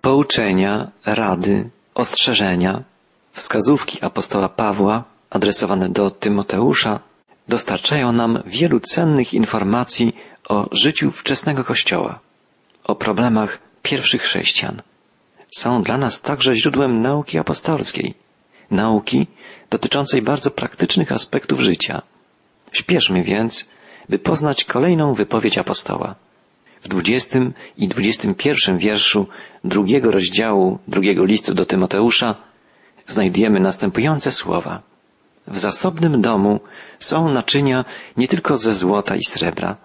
Pouczenia, rady, ostrzeżenia, wskazówki apostoła Pawła adresowane do Tymoteusza dostarczają nam wielu cennych informacji o życiu wczesnego Kościoła, o problemach pierwszych chrześcijan. Są dla nas także źródłem nauki apostolskiej, nauki dotyczącej bardzo praktycznych aspektów życia. Śpieszmy więc, by poznać kolejną wypowiedź apostoła. W dwudziestym i dwudziestym pierwszym wierszu drugiego rozdziału drugiego listu do Tymoteusza znajdujemy następujące słowa. W zasobnym domu są naczynia nie tylko ze złota i srebra,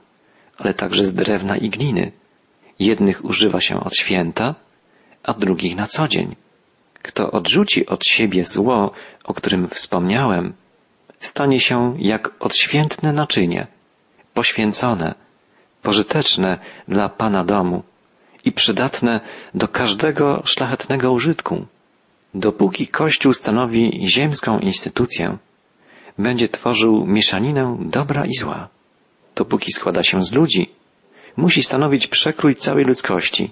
ale także z drewna i gliny. Jednych używa się od święta, a drugich na co dzień. Kto odrzuci od siebie zło, o którym wspomniałem, stanie się jak odświętne naczynie, poświęcone, pożyteczne dla Pana domu i przydatne do każdego szlachetnego użytku. Dopóki Kościół stanowi ziemską instytucję, będzie tworzył mieszaninę dobra i zła. Dopóki składa się z ludzi, musi stanowić przekrój całej ludzkości,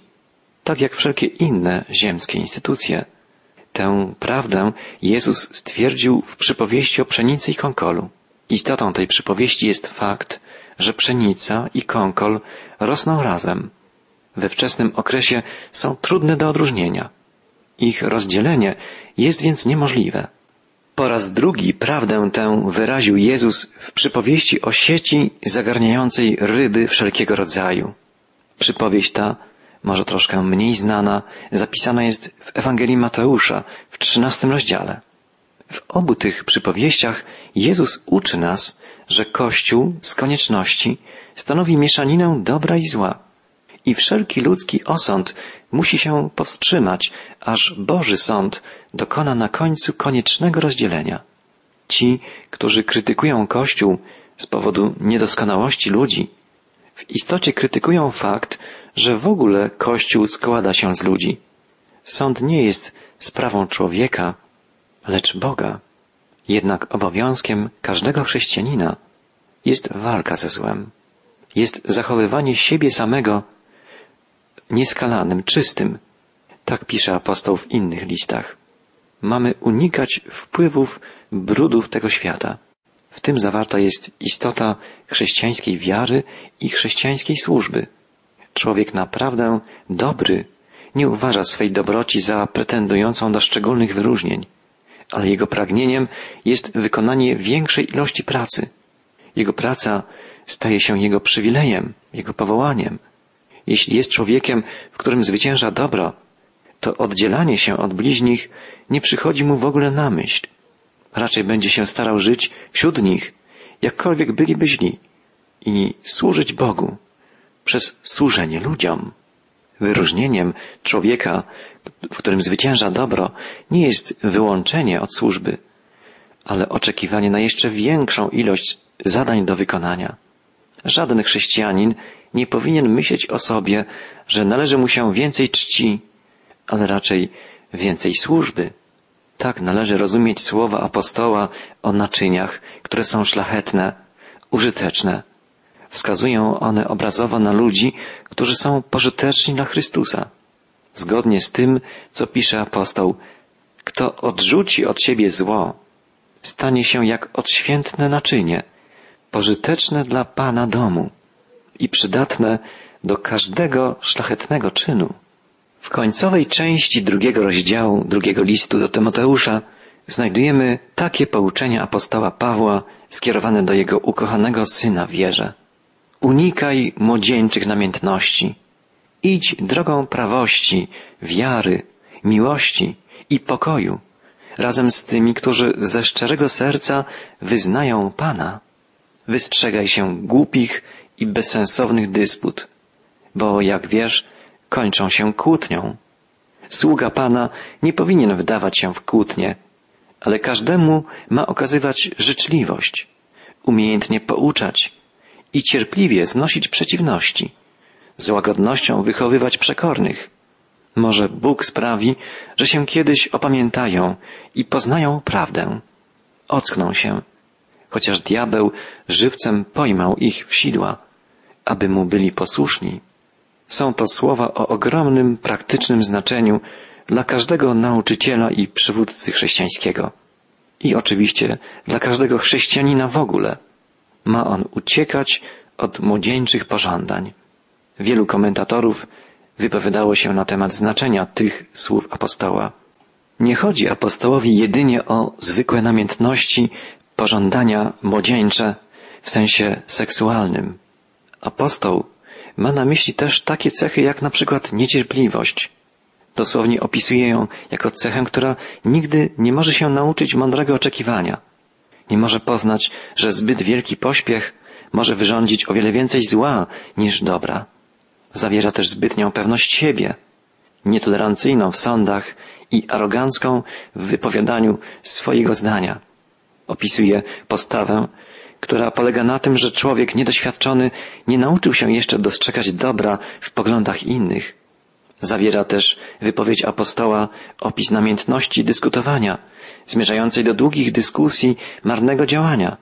tak jak wszelkie inne ziemskie instytucje. Tę prawdę Jezus stwierdził w przypowieści o pszenicy i konkolu. Istotą tej przypowieści jest fakt, że pszenica i konkol rosną razem. We wczesnym okresie są trudne do odróżnienia. Ich rozdzielenie jest więc niemożliwe. Po raz drugi prawdę tę wyraził Jezus w przypowieści o sieci zagarniającej ryby wszelkiego rodzaju. Przypowieść ta, może troszkę mniej znana, zapisana jest w Ewangelii Mateusza w trzynastym rozdziale. W obu tych przypowieściach Jezus uczy nas, że Kościół z konieczności stanowi mieszaninę dobra i zła. I wszelki ludzki osąd musi się powstrzymać, aż Boży sąd dokona na końcu koniecznego rozdzielenia. Ci, którzy krytykują Kościół z powodu niedoskonałości ludzi, w istocie krytykują fakt, że w ogóle Kościół składa się z ludzi. Sąd nie jest sprawą człowieka, lecz Boga. Jednak obowiązkiem każdego chrześcijanina jest walka ze złem. Jest zachowywanie siebie samego nieskalanym, czystym. Tak pisze apostoł w innych listach. Mamy unikać wpływów brudów tego świata. W tym zawarta jest istota chrześcijańskiej wiary i chrześcijańskiej służby. Człowiek naprawdę dobry nie uważa swej dobroci za pretendującą do szczególnych wyróżnień ale jego pragnieniem jest wykonanie większej ilości pracy. Jego praca staje się jego przywilejem, jego powołaniem. Jeśli jest człowiekiem, w którym zwycięża dobro, to oddzielanie się od bliźnich nie przychodzi mu w ogóle na myśl. Raczej będzie się starał żyć wśród nich, jakkolwiek byliby źli, i służyć Bogu przez służenie ludziom. Wyróżnieniem człowieka, w którym zwycięża dobro, nie jest wyłączenie od służby, ale oczekiwanie na jeszcze większą ilość zadań do wykonania. Żaden chrześcijanin nie powinien myśleć o sobie, że należy mu się więcej czci, ale raczej więcej służby. Tak należy rozumieć słowa apostoła o naczyniach, które są szlachetne, użyteczne, Wskazują one obrazowo na ludzi, którzy są pożyteczni dla Chrystusa. Zgodnie z tym, co pisze apostoł, kto odrzuci od siebie zło, stanie się jak odświętne naczynie, pożyteczne dla Pana domu i przydatne do każdego szlachetnego czynu. W końcowej części drugiego rozdziału drugiego listu do Tymoteusza znajdujemy takie pouczenia apostoła Pawła skierowane do jego ukochanego syna wierze. Unikaj młodzieńczych namiętności. Idź drogą prawości, wiary, miłości i pokoju, razem z tymi, którzy ze szczerego serca wyznają Pana. Wystrzegaj się głupich i bezsensownych dysput, bo jak wiesz, kończą się kłótnią. Sługa Pana nie powinien wdawać się w kłótnie, ale każdemu ma okazywać życzliwość, umiejętnie pouczać, i cierpliwie znosić przeciwności, z łagodnością wychowywać przekornych. Może Bóg sprawi, że się kiedyś opamiętają i poznają prawdę. Ockną się, chociaż diabeł żywcem pojmał ich w sidła, aby mu byli posłuszni. Są to słowa o ogromnym praktycznym znaczeniu dla każdego nauczyciela i przywódcy chrześcijańskiego. I oczywiście dla każdego chrześcijanina w ogóle. Ma on uciekać od młodzieńczych pożądań. Wielu komentatorów wypowiadało się na temat znaczenia tych słów apostoła. Nie chodzi apostołowi jedynie o zwykłe namiętności, pożądania młodzieńcze w sensie seksualnym. Apostoł ma na myśli też takie cechy jak na przykład niecierpliwość. Dosłownie opisuje ją jako cechę, która nigdy nie może się nauczyć mądrego oczekiwania. Nie może poznać, że zbyt wielki pośpiech może wyrządzić o wiele więcej zła niż dobra. Zawiera też zbytnią pewność siebie, nietolerancyjną w sądach i arogancką w wypowiadaniu swojego zdania. Opisuje postawę, która polega na tym, że człowiek niedoświadczony nie nauczył się jeszcze dostrzegać dobra w poglądach innych. Zawiera też wypowiedź apostoła opis namiętności dyskutowania, zmierzającej do długich dyskusji, marnego działania,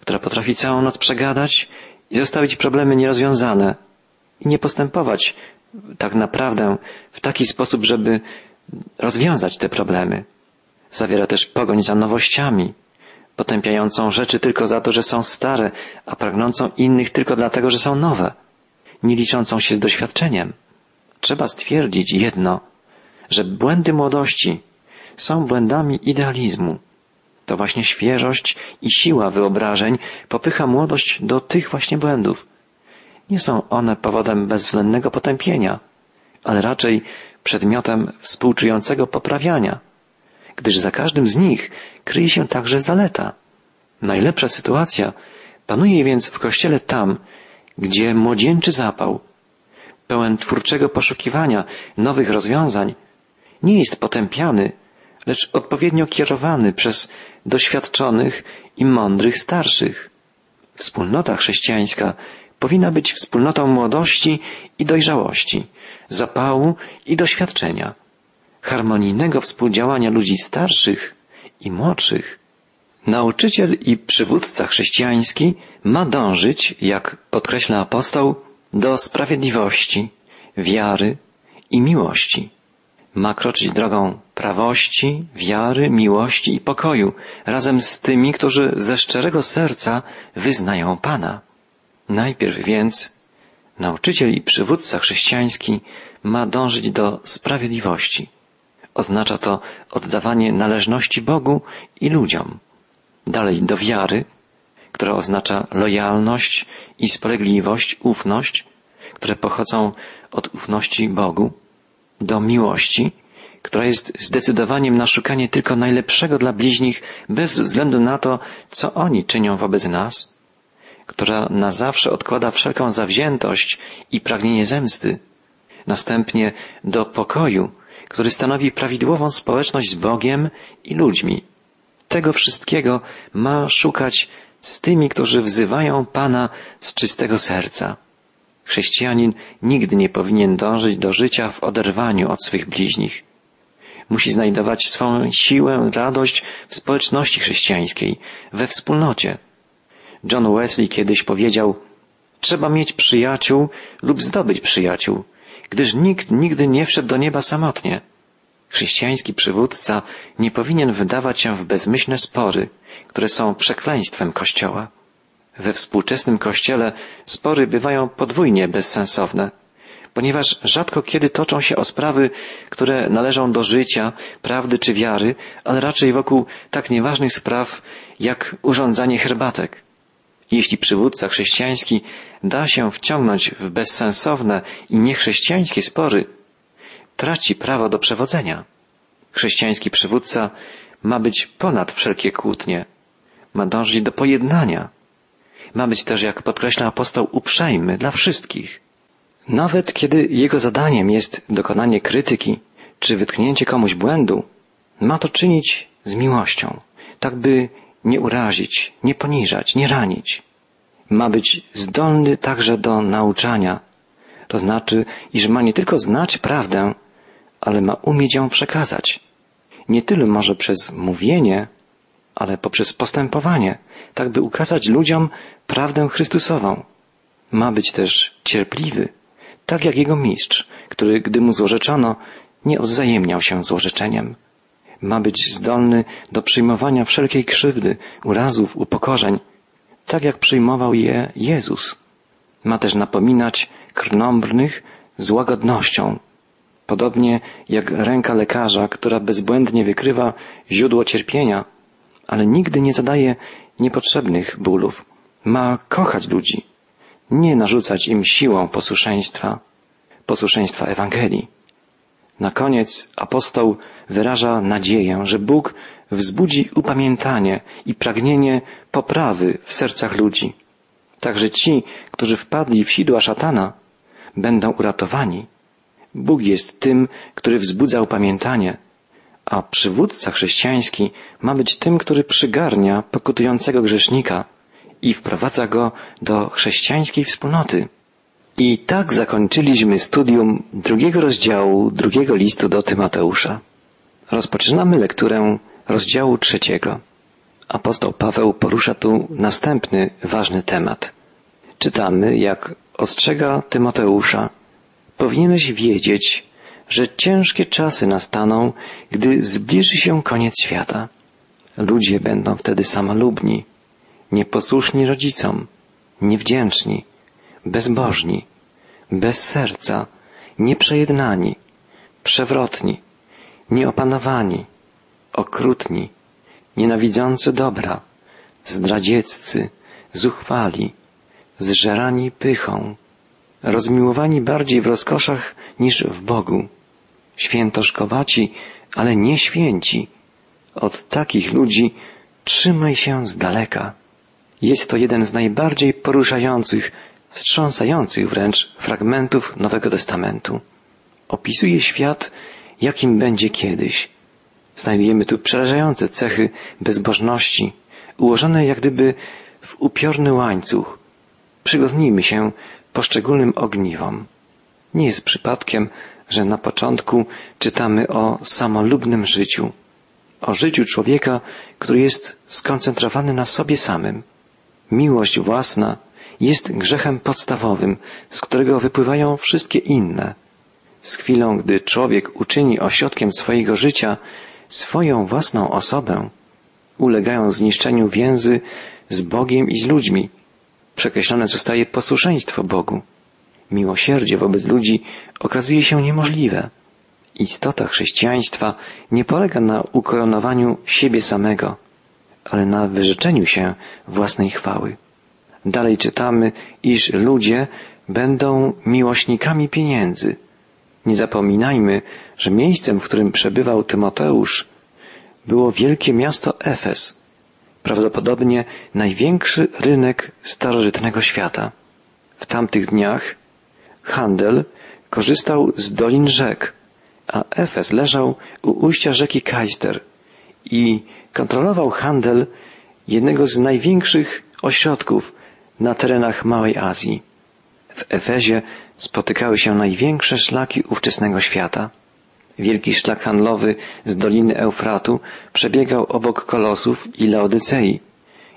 która potrafi całą noc przegadać i zostawić problemy nierozwiązane i nie postępować tak naprawdę w taki sposób, żeby rozwiązać te problemy. Zawiera też pogoń za nowościami, potępiającą rzeczy tylko za to, że są stare, a pragnącą innych tylko dlatego, że są nowe, nie liczącą się z doświadczeniem. Trzeba stwierdzić jedno, że błędy młodości są błędami idealizmu. To właśnie świeżość i siła wyobrażeń popycha młodość do tych właśnie błędów. Nie są one powodem bezwzględnego potępienia, ale raczej przedmiotem współczującego poprawiania, gdyż za każdym z nich kryje się także zaleta. Najlepsza sytuacja panuje więc w kościele tam, gdzie młodzieńczy zapał, pełen twórczego poszukiwania nowych rozwiązań, nie jest potępiany, lecz odpowiednio kierowany przez doświadczonych i mądrych starszych. Wspólnota chrześcijańska powinna być wspólnotą młodości i dojrzałości, zapału i doświadczenia, harmonijnego współdziałania ludzi starszych i młodszych. Nauczyciel i przywódca chrześcijański ma dążyć, jak podkreśla apostoł, do sprawiedliwości, wiary i miłości. Ma kroczyć drogą prawości, wiary, miłości i pokoju razem z tymi, którzy ze szczerego serca wyznają Pana. Najpierw więc nauczyciel i przywódca chrześcijański ma dążyć do sprawiedliwości. Oznacza to oddawanie należności Bogu i ludziom. Dalej do wiary, która oznacza lojalność i spolegliwość, ufność, które pochodzą od ufności Bogu, do miłości, która jest zdecydowaniem na szukanie tylko najlepszego dla bliźnich bez względu na to, co oni czynią wobec nas, która na zawsze odkłada wszelką zawziętość i pragnienie zemsty, następnie do pokoju, który stanowi prawidłową społeczność z Bogiem i ludźmi. Tego wszystkiego ma szukać z tymi, którzy wzywają Pana z czystego serca. Chrześcijanin nigdy nie powinien dążyć do życia w oderwaniu od swych bliźnich. Musi znajdować swą siłę, radość w społeczności chrześcijańskiej, we wspólnocie. John Wesley kiedyś powiedział, trzeba mieć przyjaciół lub zdobyć przyjaciół, gdyż nikt nigdy nie wszedł do nieba samotnie. Chrześcijański przywódca nie powinien wydawać się w bezmyślne spory, które są przekleństwem Kościoła. We współczesnym Kościele spory bywają podwójnie bezsensowne, ponieważ rzadko kiedy toczą się o sprawy, które należą do życia, prawdy czy wiary, ale raczej wokół tak nieważnych spraw jak urządzanie herbatek. Jeśli przywódca chrześcijański da się wciągnąć w bezsensowne i niechrześcijańskie spory, traci prawo do przewodzenia. Chrześcijański przywódca ma być ponad wszelkie kłótnie, ma dążyć do pojednania, ma być też, jak podkreśla apostoł, uprzejmy dla wszystkich. Nawet kiedy jego zadaniem jest dokonanie krytyki czy wytknięcie komuś błędu, ma to czynić z miłością, tak by nie urazić, nie poniżać, nie ranić. Ma być zdolny także do nauczania, to znaczy, iż ma nie tylko znać prawdę, ale ma umieć ją przekazać. Nie tyle może przez mówienie, ale poprzez postępowanie, tak by ukazać ludziom prawdę Chrystusową. Ma być też cierpliwy, tak jak jego mistrz, który, gdy mu złorzeczono, nie odwzajemniał się złorzeczeniem. Ma być zdolny do przyjmowania wszelkiej krzywdy, urazów, upokorzeń, tak jak przyjmował je Jezus. Ma też napominać krnąbrnych z łagodnością, podobnie jak ręka lekarza, która bezbłędnie wykrywa źródło cierpienia, ale nigdy nie zadaje niepotrzebnych bólów. Ma kochać ludzi, nie narzucać im siłą posłuszeństwa, posłuszeństwa Ewangelii. Na koniec apostoł wyraża nadzieję, że Bóg wzbudzi upamiętanie i pragnienie poprawy w sercach ludzi. Także ci, którzy wpadli w sidła szatana, będą uratowani. Bóg jest tym, który wzbudza upamiętanie, a przywódca chrześcijański ma być tym, który przygarnia pokutującego grzesznika i wprowadza go do chrześcijańskiej wspólnoty. I tak zakończyliśmy studium drugiego rozdziału drugiego listu do Tymoteusza. Rozpoczynamy lekturę rozdziału trzeciego. Apostoł Paweł porusza tu następny ważny temat. Czytamy, jak ostrzega Tymoteusza. Powinieneś wiedzieć, że ciężkie czasy nastaną, gdy zbliży się koniec świata. Ludzie będą wtedy samolubni, nieposłuszni rodzicom, niewdzięczni, bezbożni, bez serca, nieprzejednani, przewrotni, nieopanowani, okrutni, nienawidzący dobra, zdradzieccy, zuchwali, zżerani pychą, rozmiłowani bardziej w rozkoszach niż w Bogu, świętoszkowaci, ale nie święci. Od takich ludzi trzymaj się z daleka. Jest to jeden z najbardziej poruszających, wstrząsających wręcz fragmentów Nowego Testamentu. Opisuje świat, jakim będzie kiedyś. Znajdujemy tu przerażające cechy bezbożności, ułożone jak gdyby w upiorny łańcuch. Przyglądnijmy się poszczególnym ogniwom. Nie jest przypadkiem, że na początku czytamy o samolubnym życiu, o życiu człowieka, który jest skoncentrowany na sobie samym. Miłość własna jest grzechem podstawowym, z którego wypływają wszystkie inne. Z chwilą, gdy człowiek uczyni ośrodkiem swojego życia swoją własną osobę, ulegają zniszczeniu więzy z Bogiem i z ludźmi. Przekreślone zostaje posłuszeństwo Bogu. Miłosierdzie wobec ludzi okazuje się niemożliwe. Istota chrześcijaństwa nie polega na ukoronowaniu siebie samego, ale na wyrzeczeniu się własnej chwały. Dalej czytamy, iż ludzie będą miłośnikami pieniędzy. Nie zapominajmy, że miejscem, w którym przebywał Tymoteusz, było wielkie miasto Efes, prawdopodobnie największy rynek starożytnego świata. W tamtych dniach handel korzystał z dolin rzek, a Efes leżał u ujścia rzeki Kajster i kontrolował handel jednego z największych ośrodków na terenach Małej Azji. W Efezie spotykały się największe szlaki ówczesnego świata. Wielki szlak handlowy z Doliny Eufratu przebiegał obok Kolosów i Laodycei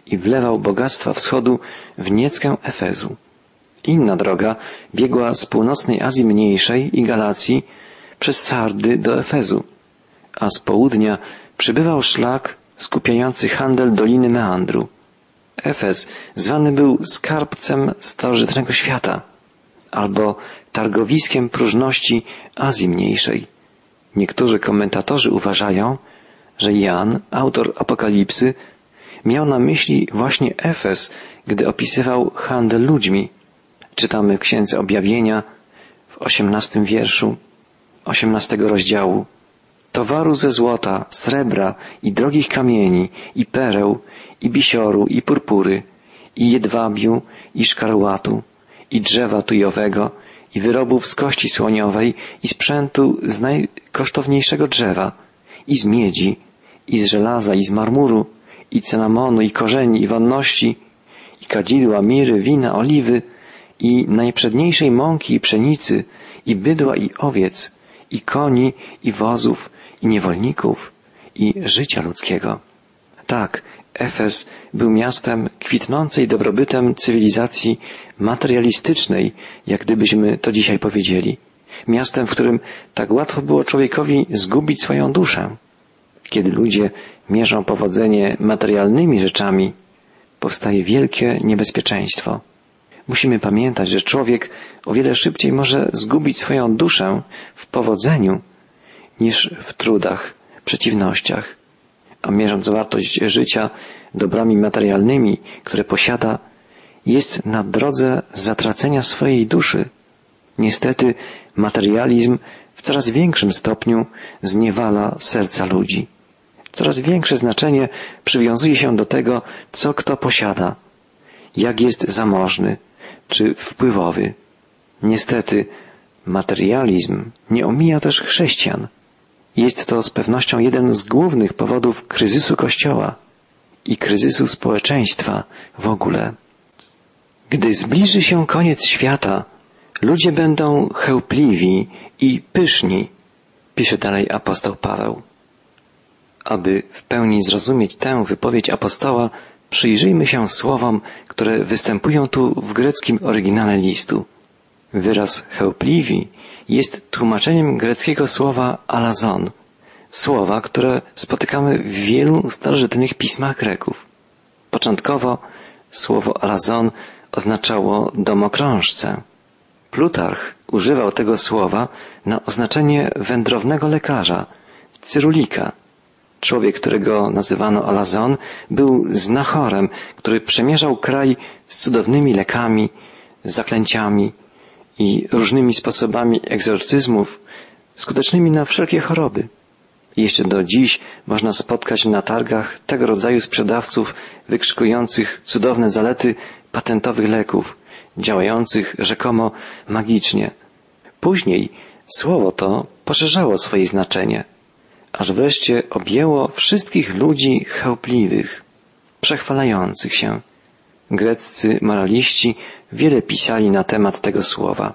i wlewał bogactwa wschodu w nieckę Efezu. Inna droga biegła z północnej Azji Mniejszej i Galacji przez Sardy do Efezu, a z południa przybywał szlak skupiający handel Doliny Meandru. Efes zwany był skarbcem starożytnego świata albo targowiskiem próżności Azji Mniejszej. Niektórzy komentatorzy uważają, że Jan, autor Apokalipsy, miał na myśli właśnie Efes, gdy opisywał handel ludźmi. Czytamy w Księdze Objawienia w osiemnastym wierszu osiemnastego rozdziału. Towaru ze złota, srebra i drogich kamieni, i pereł, i bisioru, i purpury, i jedwabiu, i szkarłatu, i drzewa tujowego, i wyrobów z kości słoniowej, i sprzętu z najkosztowniejszego drzewa, i z miedzi, i z żelaza, i z marmuru, i cynamonu, i korzeni, i wonności, i kadzidła, miry, wina, oliwy, i najprzedniejszej mąki i pszenicy, i bydła, i owiec, i koni, i wozów, i niewolników, i życia ludzkiego. Tak, Efes był miastem kwitnącej dobrobytem cywilizacji materialistycznej, jak gdybyśmy to dzisiaj powiedzieli. Miastem, w którym tak łatwo było człowiekowi zgubić swoją duszę. Kiedy ludzie mierzą powodzenie materialnymi rzeczami, powstaje wielkie niebezpieczeństwo. Musimy pamiętać, że człowiek o wiele szybciej może zgubić swoją duszę w powodzeniu niż w trudach, przeciwnościach. A mierząc wartość życia dobrami materialnymi, które posiada, jest na drodze zatracenia swojej duszy. Niestety materializm w coraz większym stopniu zniewala serca ludzi. Coraz większe znaczenie przywiązuje się do tego, co kto posiada, jak jest zamożny czy wpływowy. Niestety materializm nie omija też chrześcijan. Jest to z pewnością jeden z głównych powodów kryzysu Kościoła i kryzysu społeczeństwa w ogóle. Gdy zbliży się koniec świata, ludzie będą chełpliwi i pyszni, pisze dalej apostoł Paweł. Aby w pełni zrozumieć tę wypowiedź apostoła, przyjrzyjmy się słowom, które występują tu w greckim oryginale listu. Wyraz chełpliwi jest tłumaczeniem greckiego słowa alazon, słowa, które spotykamy w wielu starożytnych pismach Greków. Początkowo słowo alazon oznaczało domokrążcę. Plutarch używał tego słowa na oznaczenie wędrownego lekarza, cyrulika. Człowiek, którego nazywano Alazon, był znachorem, który przemierzał kraj z cudownymi lekami, zaklęciami i różnymi sposobami egzorcyzmów, skutecznymi na wszelkie choroby. Jeszcze do dziś można spotkać na targach tego rodzaju sprzedawców wykrzykujących cudowne zalety patentowych leków, działających rzekomo magicznie. Później słowo to poszerzało swoje znaczenie, aż wreszcie objęło wszystkich ludzi chełpliwych, przechwalających się. Greccy moraliści wiele pisali na temat tego słowa.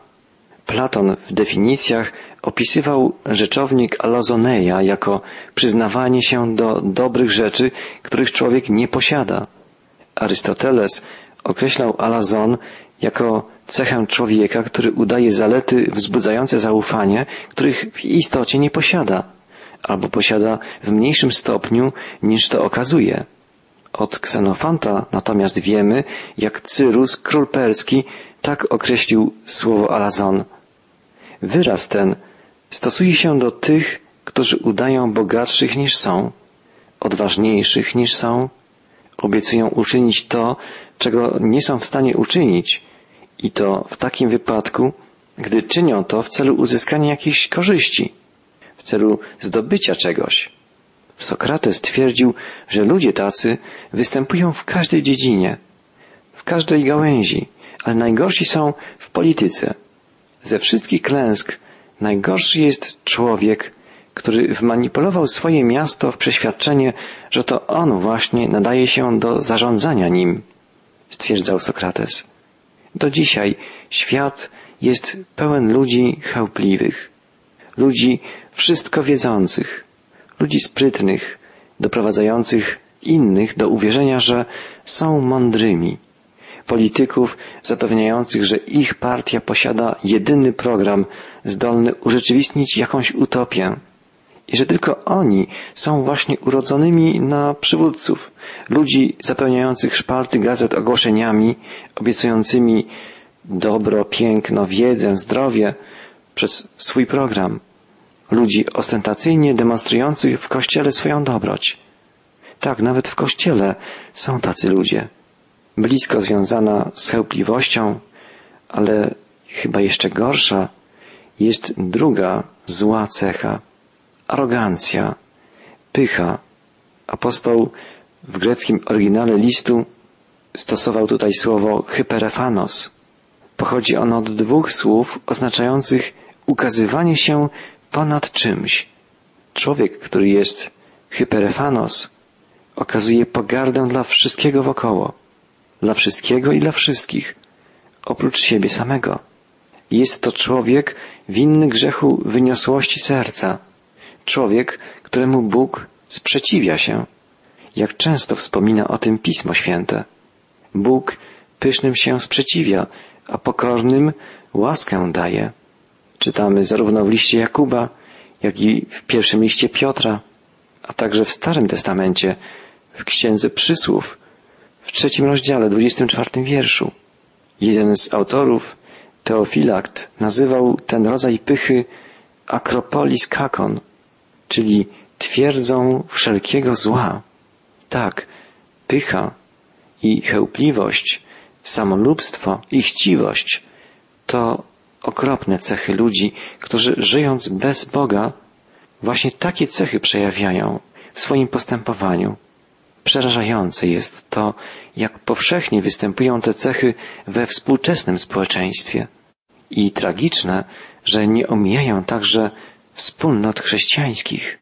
Platon w definicjach opisywał rzeczownik alozoneia jako przyznawanie się do dobrych rzeczy, których człowiek nie posiada. Arystoteles określał alazon jako cechę człowieka, który udaje zalety wzbudzające zaufanie, których w istocie nie posiada, albo posiada w mniejszym stopniu niż to okazuje. Od Ksenofanta natomiast wiemy, jak Cyrus, król perski, tak określił słowo alazon. Wyraz ten stosuje się do tych, którzy udają bogatszych niż są, odważniejszych niż są, obiecują uczynić to, czego nie są w stanie uczynić, i to w takim wypadku, gdy czynią to w celu uzyskania jakiejś korzyści, w celu zdobycia czegoś. Sokrates twierdził, że ludzie tacy występują w każdej dziedzinie, w każdej gałęzi, ale najgorsi są w polityce. Ze wszystkich klęsk najgorszy jest człowiek, który wmanipulował swoje miasto w przeświadczenie, że to on właśnie nadaje się do zarządzania nim, stwierdzał Sokrates. Do dzisiaj świat jest pełen ludzi chełpliwych, ludzi wszystko wiedzących, ludzi sprytnych, doprowadzających innych do uwierzenia, że są mądrymi, polityków zapewniających, że ich partia posiada jedyny program zdolny urzeczywistnić jakąś utopię i że tylko oni są właśnie urodzonymi na przywódców, ludzi zapełniających szpalty gazet ogłoszeniami, obiecującymi dobro, piękno, wiedzę, zdrowie przez swój program, ludzi ostentacyjnie demonstrujących w kościele swoją dobroć. Tak, nawet w kościele są tacy ludzie, blisko związana z chełpliwością, ale chyba jeszcze gorsza jest druga zła cecha arogancja, pycha. Apostoł w greckim oryginale listu stosował tutaj słowo hyperefanos. Pochodzi ono od dwóch słów oznaczających ukazywanie się ponad czymś. Człowiek, który jest hyperefanos, okazuje pogardę dla wszystkiego wokoło, dla wszystkiego i dla wszystkich, oprócz siebie samego. Jest to człowiek winny grzechu wyniosłości serca, człowiek, któremu Bóg sprzeciwia się. jak często wspomina o tym Pismo Święte. Bóg pysznym się sprzeciwia, a pokornym łaskę daje. Czytamy zarówno w liście Jakuba, jak i w pierwszym liście Piotra, a także w Starym Testamencie, w Księdze Przysłów, w trzecim rozdziale, dwudziestym czwartym wierszu. Jeden z autorów, Teofilakt, nazywał ten rodzaj pychy Akropolis Kakon, czyli twierdzą wszelkiego zła. Tak, pycha i chełpliwość, samolubstwo i chciwość to okropne cechy ludzi, którzy żyjąc bez Boga, właśnie takie cechy przejawiają w swoim postępowaniu. Przerażające jest to, jak powszechnie występują te cechy we współczesnym społeczeństwie. I tragiczne, że nie omijają także wspólnot chrześcijańskich.